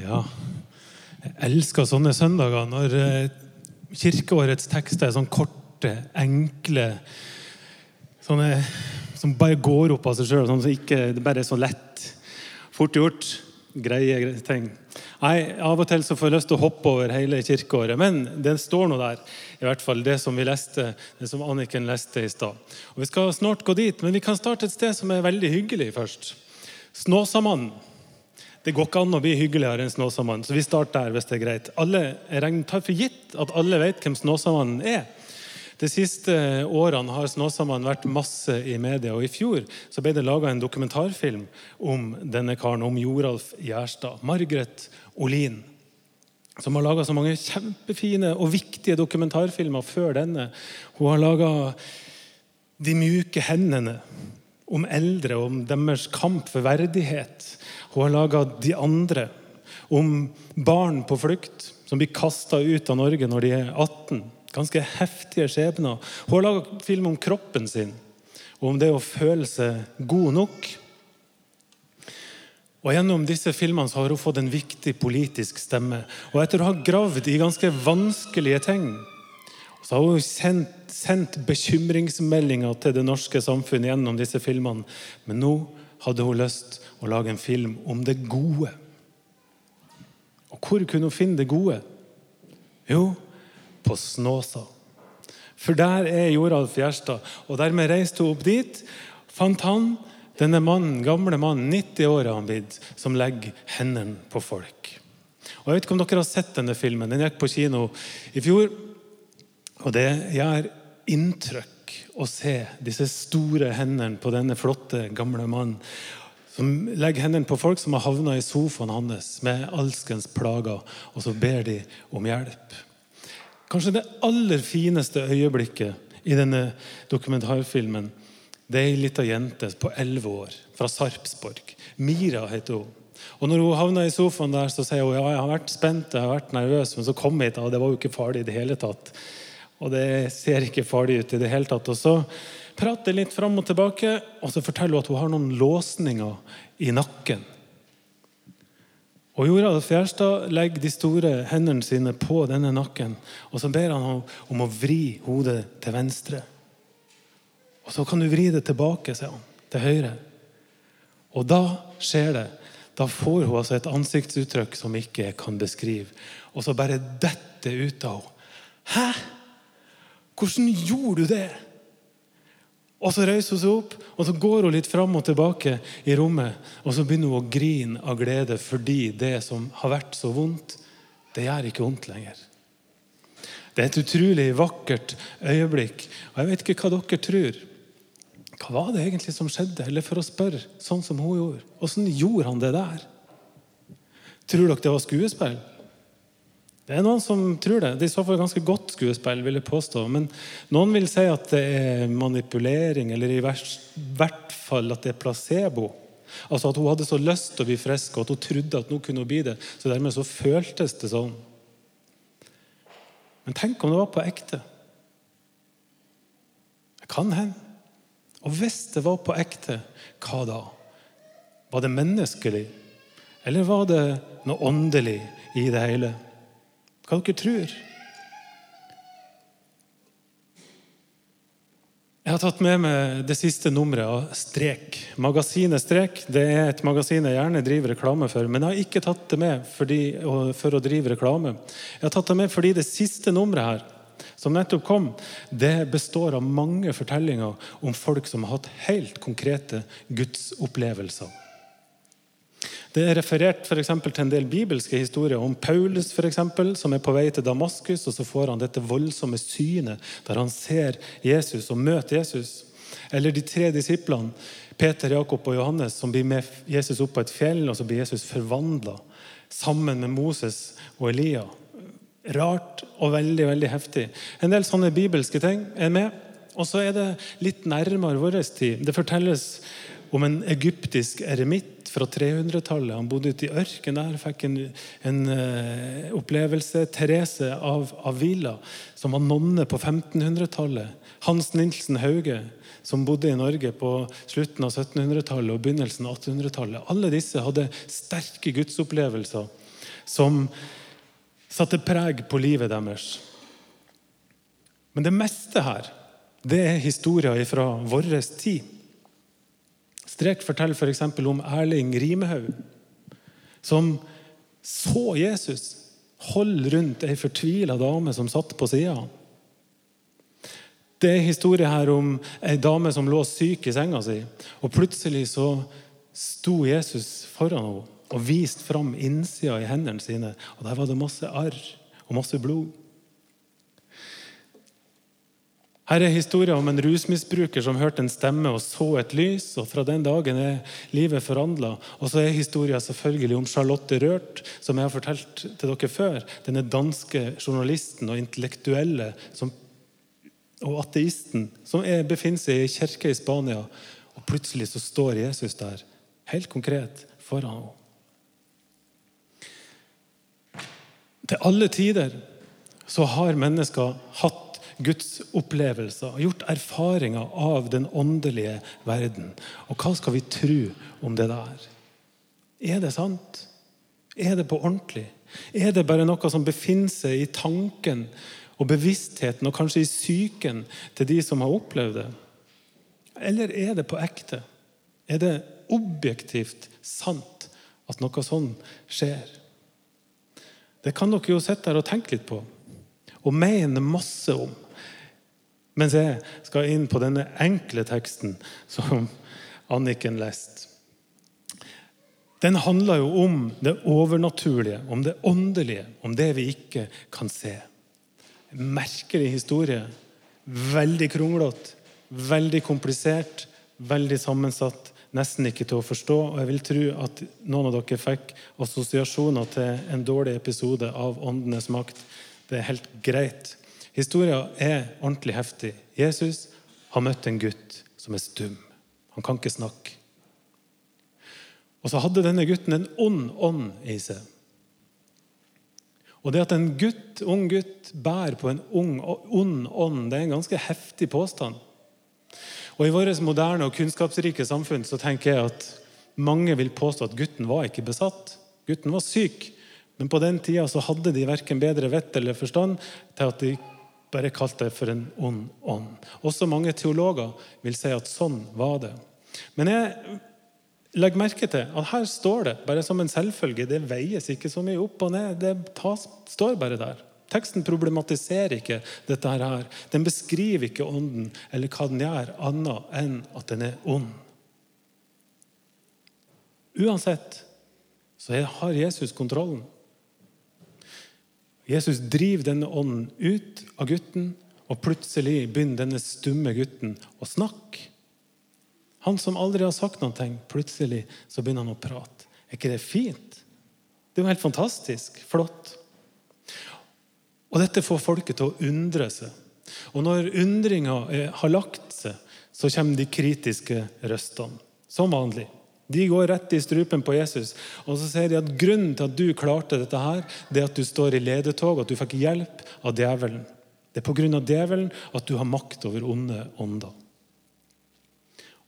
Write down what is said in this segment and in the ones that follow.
Ja, jeg elsker sånne søndager når eh, kirkeårets tekster er sånn korte, enkle Sånne som bare går opp av seg sjøl. Sånn det bare er så lett. Fort gjort. Greie ting. Nei, Av og til så får jeg lyst til å hoppe over hele kirkeåret, men det står noe der. I hvert fall det som vi leste, det som Anniken leste i stad. Vi skal snart gå dit, men vi kan starte et sted som er veldig hyggelig først. Snåsamannen. Det går ikke an å bli hyggeligere enn Snåsamannen, så vi starter der hvis det er greit. Alle, jeg tar for gitt at alle vet hvem Snåsamannen er. De siste årene har Snåsamannen vært masse i media, og i fjor så ble det laga en dokumentarfilm om denne karen, om Joralf Gjerstad. Margaret Olin, som har laga så mange kjempefine og viktige dokumentarfilmer før denne. Hun har laga De mjuke hendene, om eldre, om deres kamp for verdighet. Hun har laga De andre, om barn på flukt som blir kasta ut av Norge når de er 18. Ganske heftige skjebner. Hun har laga film om kroppen sin, og om det å føle seg god nok. Og Gjennom disse filmene har hun fått en viktig politisk stemme. Og etter å ha gravd i ganske vanskelige ting, så har hun sendt, sendt bekymringsmeldinger til det norske samfunnet gjennom disse filmene. Men nå hadde hun lyst å lage en film om det gode. Og hvor kunne hun finne det gode? Jo, på Snåsa. For der er Joralf Gjerstad. Og dermed reiste hun opp dit. Fant han denne mannen, gamle mannen, 90 år er han blitt, som legger hendene på folk. Og Jeg vet ikke om dere har sett denne filmen. Den gikk på kino i fjor. Og det gjør inntrykk å se disse store hendene på denne flotte, gamle mannen. Som legger hendene på folk som har havna i sofaen hans med alskens plager, og så ber de om hjelp. Kanskje det aller fineste øyeblikket i denne dokumentarfilmen det er ei lita jente på 11 år fra Sarpsborg. Mira heter hun. Og når hun havna i sofaen der, så sier hun ja, jeg har vært spent jeg har vært nervøs, men så kom jeg hit, og det var jo ikke farlig i det hele tatt. Og det ser ikke farlig ut i det hele tatt. Og så prater litt fram og tilbake, og så forteller hun at hun har noen låsninger i nakken. Og Joralf Fjærstad legger de store hendene sine på denne nakken, og så ber han om å vri hodet til venstre. Og så kan du vri det tilbake, sier han, til høyre. Og da skjer det. Da får hun altså et ansiktsuttrykk som ikke kan beskrive. Og så bare detter ut av henne. Hæ? Hvordan gjorde du det? Og Så reiser hun seg opp og så går hun litt fram og tilbake i rommet. Og så begynner hun å grine av glede fordi det som har vært så vondt, det gjør ikke vondt lenger. Det er et utrolig vakkert øyeblikk. Og Jeg vet ikke hva dere tror. Hva var det egentlig som skjedde? Eller for å spørre, sånn som hun gjorde. Åssen gjorde han det der? Tror dere det var skuespill? Det er noen som tror det. Det er i så fall ganske godt skuespill. vil jeg påstå. Men noen vil si at det er manipulering, eller i hvert fall at det er placebo. Altså At hun hadde så lyst til å bli frisk, og at hun trodde at nå kunne hun bli det. Så dermed så føltes det sånn. Men tenk om det var på ekte. Det kan hende. Og hvis det var på ekte, hva da? Var det menneskelig? Eller var det noe åndelig i det hele? Hva dere tror Jeg har tatt med meg det siste nummeret av Strek. Magasinet Strek det er et magasin jeg gjerne driver reklame for. Men jeg har ikke tatt det med fordi, for å drive reklame. Jeg har tatt det med fordi det siste nummeret her som nettopp kom, det består av mange fortellinger om folk som har hatt helt konkrete gudsopplevelser. Det er referert for til en del bibelske historier om Paulus for eksempel, som er på vei til Damaskus, og så får han dette voldsomme synet der han ser Jesus og møter Jesus. Eller de tre disiplene, Peter, Jakob og Johannes, som blir med Jesus opp på et fjell, og så blir Jesus forvandla sammen med Moses og Elia. Rart og veldig veldig heftig. En del sånne bibelske ting er med. Og så er det litt nærmere vår tid. Det fortelles om en egyptisk eremitt fra 300-tallet. Han bodde ute i ørken der, fikk en, en uh, opplevelse. Therese av Avila, som var nonne på 1500-tallet. Hans Nilsen Hauge, som bodde i Norge på slutten av 1700-tallet og begynnelsen av 1800-tallet. Alle disse hadde sterke gudsopplevelser som satte preg på livet deres. Men det meste her det er historier fra vår tid. Strek forteller f.eks. For om Erling Rimehaug, som så Jesus holde rundt ei fortvila dame som satt på sida. Det er en historie her om ei dame som lå syk i senga si. og Plutselig så sto Jesus foran henne og viste fram innsida i hendene sine. og Der var det masse arr og masse blod. Her er historien om en rusmisbruker som hørte en stemme og så et lys. og Fra den dagen er livet forandra. Og så er historien selvfølgelig om Charlotte Rørt, som jeg har fortalt til dere før. Denne danske journalisten og intellektuelle som, og ateisten som er, befinner seg i en kirke i Spania. Og plutselig så står Jesus der, helt konkret, foran henne. Til alle tider så har mennesker hatt Guds opplevelser, og gjort erfaringer av den åndelige verden. Og hva skal vi tro om det der? Er det sant? Er det på ordentlig? Er det bare noe som befinner seg i tanken og bevisstheten og kanskje i psyken til de som har opplevd det? Eller er det på ekte? Er det objektivt sant at noe sånn skjer? Det kan dere jo sitte her og tenke litt på og mene masse om. Mens jeg skal inn på denne enkle teksten som Anniken leste. Den handler jo om det overnaturlige, om det åndelige, om det vi ikke kan se. Merkelig historie. Veldig kronglete, veldig komplisert, veldig sammensatt. Nesten ikke til å forstå. Og jeg vil tro at noen av dere fikk assosiasjoner til en dårlig episode av Åndenes makt. Det er helt greit. Historien er ordentlig heftig. Jesus har møtt en gutt som er stum. Han kan ikke snakke. Og så hadde denne gutten en ond ånd i seg. Og det at en gutt, ung gutt bærer på en ung, ond ånd, det er en ganske heftig påstand. Og I vårt moderne og kunnskapsrike samfunn så tenker jeg at mange vil påstå at gutten var ikke besatt. Gutten var syk. Men på den tida så hadde de verken bedre vett eller forstand til at de bare kalt det for en ond ånd. Også mange teologer vil si at sånn var det. Men jeg legger merke til at her står det bare som en selvfølge. Det veies ikke så mye opp og ned. Det tas, står bare der. Teksten problematiserer ikke dette her. Den beskriver ikke ånden eller hva den gjør, annet enn at den er ond. Uansett så har Jesus kontrollen. Jesus driver denne ånden ut av gutten, og plutselig begynner denne stumme gutten å snakke. Han som aldri har sagt noe, plutselig så begynner han å prate. Er ikke det fint? Det er jo helt fantastisk. Flott. Og dette får folket til å undre seg. Og når undringa har lagt seg, så kommer de kritiske røstene. Som vanlig. De går rett i strupen på Jesus. Og så sier de at grunnen til at du klarte dette, her, det er at du står i ledetog, at du fikk hjelp av djevelen. Det er pga. djevelen at du har makt over onde ånder.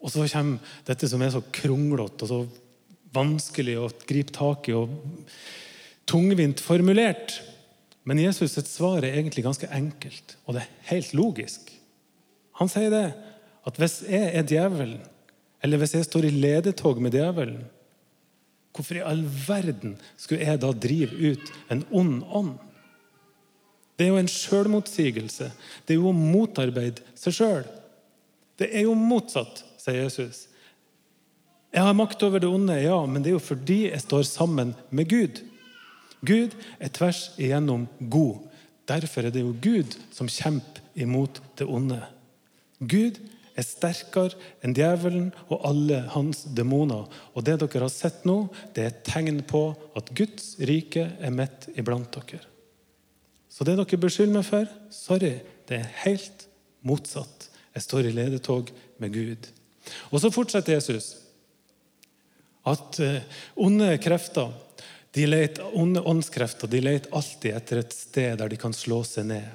Og så kommer dette som er så kronglete og så vanskelig å gripe tak i og tungvint formulert. Men Jesus' sitt svar er egentlig ganske enkelt, og det er helt logisk. Han sier det at hvis jeg er djevelen eller hvis jeg står i ledetog med djevelen, hvorfor i all verden skulle jeg da drive ut en ond ånd? Det er jo en sjølmotsigelse. Det er jo å motarbeide seg sjøl. Det er jo motsatt, sier Jesus. Jeg har makt over det onde, ja, men det er jo fordi jeg står sammen med Gud. Gud er tvers igjennom god. Derfor er det jo Gud som kjemper imot det onde. Gud er sterkere enn djevelen og alle hans demoner. Og det dere har sett nå, det er et tegn på at Guds rike er midt iblant dere. Så det dere beskylder meg for, sorry, det er helt motsatt. Jeg står i ledetog med Gud. Og så fortsetter Jesus at eh, onde krefter de leter, onde åndskrefter de leter alltid etter et sted der de kan slå seg ned.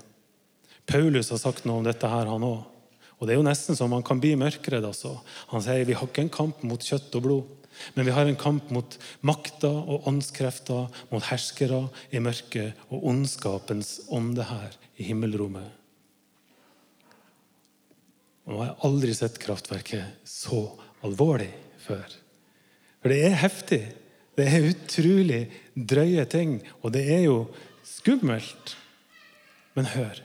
Paulus har sagt noe om dette, her, han òg. Og Det er jo nesten så man kan bli mørkredd. Altså. Han sier vi har ikke en kamp mot kjøtt og blod, Men vi har en kamp mot makter og åndskrefter, mot herskere i mørket og ondskapens ånde her i himmelrommet. Og nå har jeg aldri sett kraftverket så alvorlig før. For det er heftig. Det er utrolig drøye ting, og det er jo skummelt. Men hør,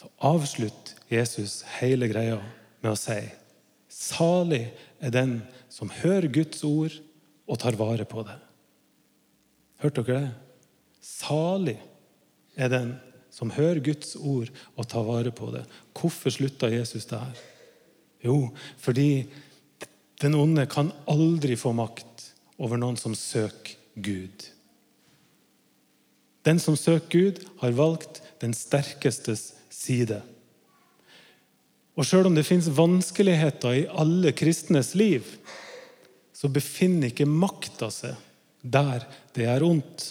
så avslutter Jesus hele greia med å si Salig er den som hører Guds ord og tar vare på det. Hørte dere det? Salig er den som hører Guds ord og tar vare på det. Hvorfor slutta Jesus det her? Jo, fordi den onde kan aldri få makt over noen som søker Gud. Den som søker Gud, har valgt den sterkestes side. Og sjøl om det fins vanskeligheter i alle kristnes liv, så befinner ikke makta seg der det er ondt.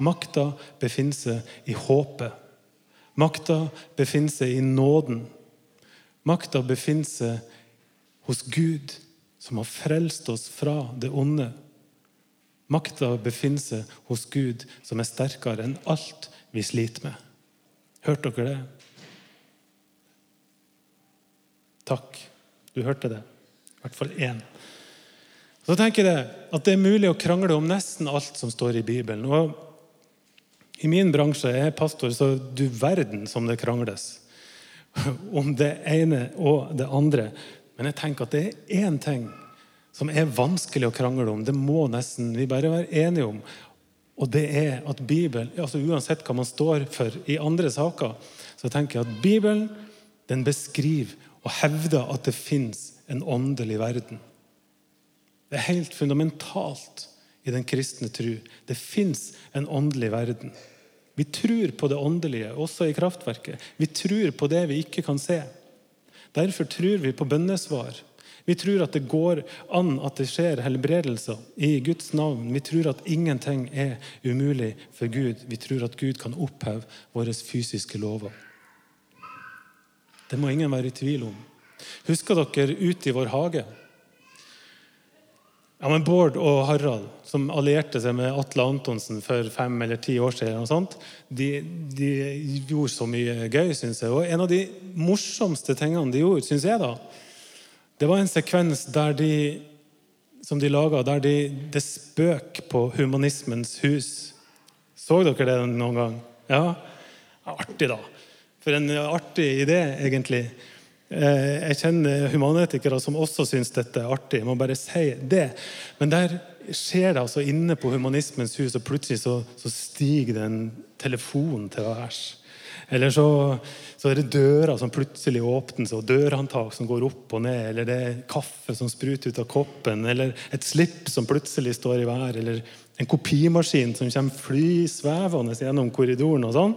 Makta befinner seg i håpet. Makta befinner seg i nåden. Makta befinner seg hos Gud, som har frelst oss fra det onde. Makta befinner seg hos Gud, som er sterkere enn alt vi sliter med. Hørte dere det? Takk. Du hørte det. I hvert fall én. Så tenker jeg at det er mulig å krangle om nesten alt som står i Bibelen. Og I min bransje er jeg pastor, så du verden som det krangles om det ene og det andre. Men jeg tenker at det er én ting som er vanskelig å krangle om. Det må nesten vi bare være enige om. Og det er at Bibelen, altså Uansett hva man står for i andre saker, så tenker jeg at Bibelen den beskriver og hevder at det fins en åndelig verden. Det er helt fundamentalt i den kristne tru. Det fins en åndelig verden. Vi tror på det åndelige, også i kraftverket. Vi tror på det vi ikke kan se. Derfor tror vi på bønnesvar. Vi tror at det går an at det skjer helbredelser i Guds navn. Vi tror at ingenting er umulig for Gud. Vi tror at Gud kan oppheve våre fysiske lover. Det må ingen være i tvil om. Husker dere ute i vår hage? Ja, men Bård og Harald, som allierte seg med Atle Antonsen for fem eller ti år siden, sånt, de, de, gjorde så mye gøy, syns jeg. Og en av de morsomste tingene de gjorde, syns jeg, da, det var en sekvens der de, som de laga, der de, det spøk på Humanismens hus. Så dere det noen gang? Ja? Artig, da. For en artig idé, egentlig. Eh, jeg kjenner humanetikere som også syns dette er artig. Jeg må bare si det. Men der skjer det altså inne på Humanismens hus, og plutselig så, så stiger det en telefon til værs. Eller så, så, er det dører som plutselig åpnes, og dørhåndtak som går opp og ned. Eller det er kaffe som spruter ut av koppen, eller et slipp som plutselig står i været. Eller en kopimaskin som kommer fly svevende gjennom korridoren. og sånn.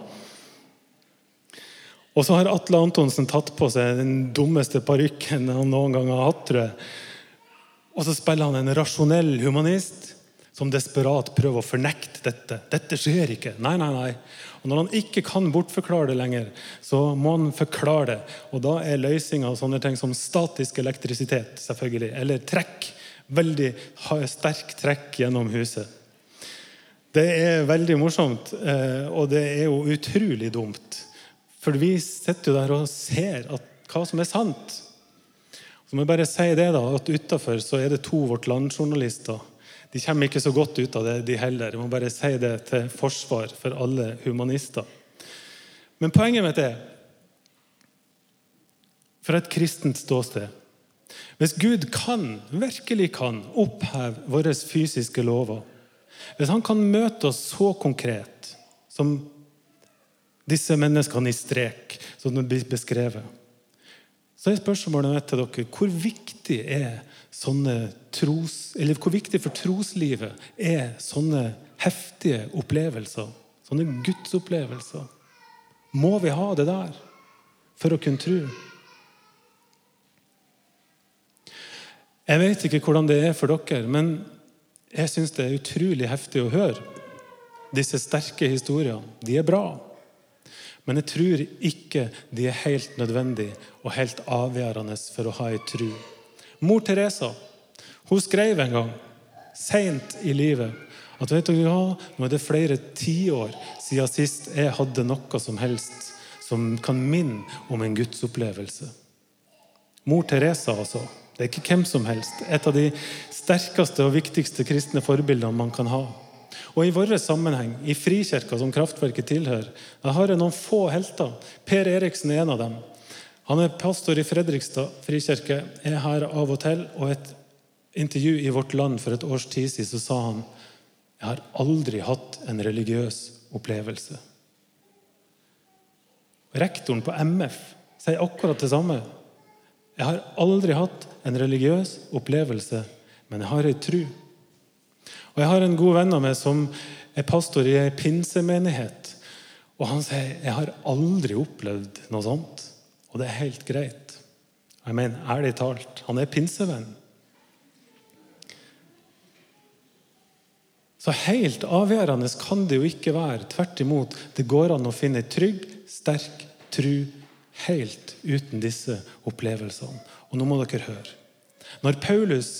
Og så har Atle Antonsen tatt på seg den dummeste parykken han noen gang har hatt. tror jeg. Og så spiller han en rasjonell humanist som desperat prøver å fornekte dette. Dette skjer ikke. Nei, nei, nei. Og Når han ikke kan bortforklare det lenger, så må han forklare det. Og Da er løsninga sånne ting som statisk elektrisitet, selvfølgelig, eller trekk. Veldig sterk trekk gjennom huset. Det er veldig morsomt, eh, og det er jo utrolig dumt. For vi sitter jo der og ser hva som er sant. Så må jeg bare si det da, at Utafor er det to Vårt Land-journalister. De kommer ikke så godt ut av det, de heller. Jeg må bare si det til forsvar for alle humanister. Men poenget mitt er fra et kristent ståsted Hvis Gud kan, virkelig kan, oppheve våre fysiske lover Hvis han kan møte oss så konkret som disse menneskene i strek, som det blir beskrevet. Så er spørsmålet mitt til dere hvor viktig er sånne tros, eller hvor viktig for troslivet er sånne heftige opplevelser? Sånne gudsopplevelser? Må vi ha det der for å kunne tro? Jeg vet ikke hvordan det er for dere, men jeg syns det er utrolig heftig å høre disse sterke historiene. De er bra. Men jeg tror ikke de er helt nødvendige og helt avgjørende for å ha ei tru. Mor Teresa hun skrev en gang seint i livet at vet du ja, nå er det flere tiår siden sist jeg hadde noe som helst som kan minne om en gudsopplevelse. Mor Teresa, altså. Det er ikke hvem som helst. Et av de sterkeste og viktigste kristne forbildene man kan ha. Og i vår sammenheng, i Frikirka, som Kraftverket tilhører, har jeg noen få helter. Per Eriksen er en av dem. Han er pastor i Fredrikstad frikirke, er her av og til. Og et intervju i Vårt Land for et års tid siden så sa han jeg har aldri hatt en religiøs opplevelse. Rektoren på MF sier akkurat det samme. Jeg har aldri hatt en religiøs opplevelse, men jeg har ei tru. Og Jeg har en god venn av meg som er pastor i ei pinsemenighet. Og Han sier jeg har aldri opplevd noe sånt. Og det er helt greit. Jeg mener, ærlig talt, han er pinsevenn. Så helt avgjørende kan det jo ikke være. Tvert imot, det går an å finne trygg, sterk tru helt uten disse opplevelsene. Og nå må dere høre. Når Paulus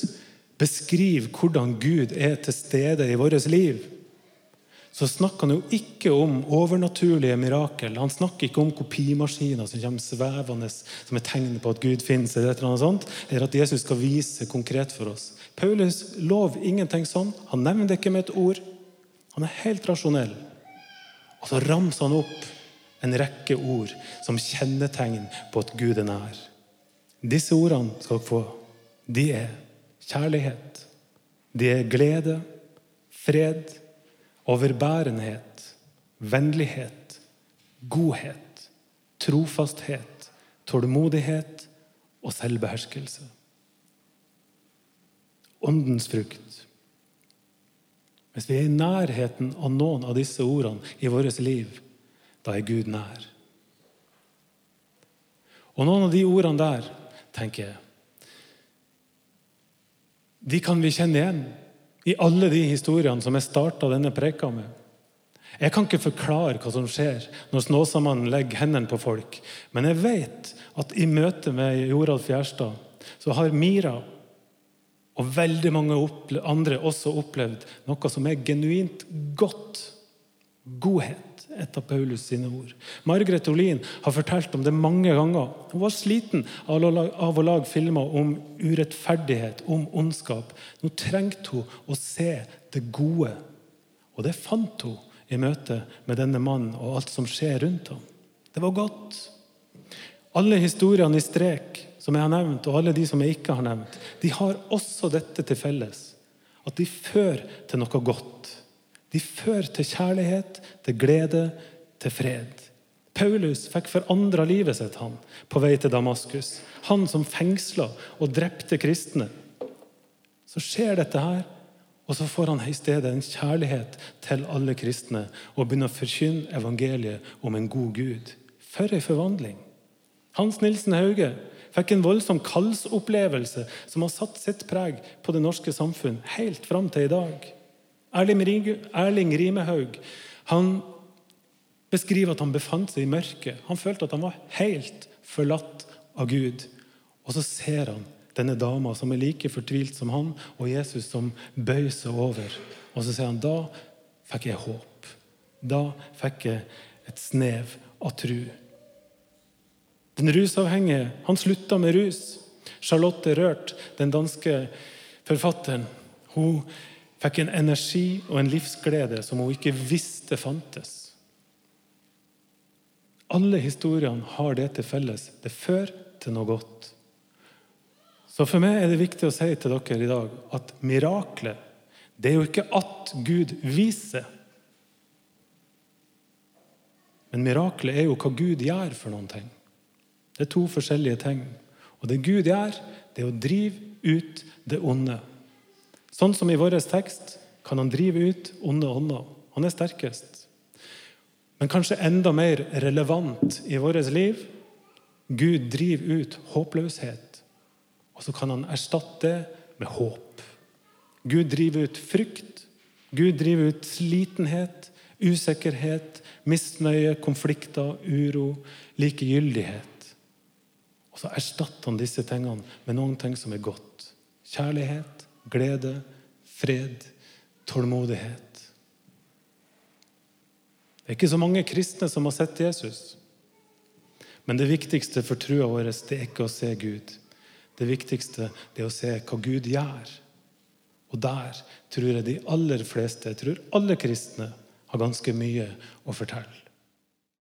beskriver hvordan Gud er til stede i vårt liv, så snakker han jo ikke om overnaturlige mirakel. Han snakker ikke om kopimaskiner som kommer svevende som et tegn på at Gud finnes, eller, eller, sånt, eller at Jesus skal vise konkret for oss. Paulus lov ingenting sånn. Han nevner det ikke med et ord. Han er helt rasjonell. Og så ramser han opp en rekke ord som kjennetegn på at Gud er nær. Disse ordene skal dere få. De er kjærlighet. De er glede, fred, overbærenhet, vennlighet, godhet, trofasthet, tålmodighet og selvbeherskelse. Åndens frukt. Hvis vi er i nærheten av noen av disse ordene i vårt liv, da er Gud nær. Og noen av de ordene der, tenker jeg, de kan vi kjenne igjen i alle de historiene som jeg starta denne preka med. Jeg kan ikke forklare hva som skjer når Snåsamannen legger hendene på folk. Men jeg vet at i møte med Joralf Gjerstad så har Mira og veldig mange andre også opplevd noe som er genuint godt. Godhet. Et av Paulus sine ord. Margaret Olin har fortalt om det mange ganger. Hun var sliten av å lage filmer om urettferdighet, om ondskap. Nå trengte hun å se det gode. Og det fant hun i møte med denne mannen og alt som skjer rundt ham. Det var godt. Alle historiene i strek som jeg har nevnt, og alle de som jeg ikke har nevnt, de har også dette til felles. At de fører til noe godt. De fører til kjærlighet, til glede, til fred. Paulus fikk forandra livet sitt han, på vei til Damaskus. Han som fengsla og drepte kristne. Så skjer dette her, og så får han i stedet en kjærlighet til alle kristne og begynner å forkynne evangeliet om en god Gud. For ei forvandling! Hans Nilsen Hauge fikk en voldsom kallsopplevelse som har satt sitt preg på det norske samfunn helt fram til i dag. Erling Rimehaug han beskriver at han befant seg i mørket. Han følte at han var helt forlatt av Gud. Og så ser han denne dama som er like fortvilt som han, og Jesus som bøyer seg over. Og så sier han da fikk jeg håp. Da fikk jeg et snev av tru. Den rusavhengige han slutta med rus. Charlotte Rørt, den danske forfatteren, hun fikk en energi og en livsglede som hun ikke visste fantes. Alle historiene har det til felles. Det fører til noe godt. Så for meg er det viktig å si til dere i dag at miraklet det er jo ikke at Gud viser. Men miraklet er jo hva Gud gjør for noen ting. Det er to forskjellige ting. Og det Gud gjør, det er å drive ut det onde. Sånn som i vår tekst kan han drive ut onde ånder. Han er sterkest. Men kanskje enda mer relevant i vårt liv Gud driver ut håpløshet. Og så kan han erstatte det med håp. Gud driver ut frykt. Gud driver ut slitenhet, usikkerhet, misnøye, konflikter, uro, likegyldighet. Og så erstatter han disse tingene med noen ting som er godt. Kjærlighet, glede, fred, tålmodighet. Det er ikke så mange kristne som har sett Jesus. Men det viktigste for trua vår det er ikke å se Gud. Det viktigste det er å se hva Gud gjør. Og der tror jeg de aller fleste, jeg tror alle kristne, har ganske mye å fortelle.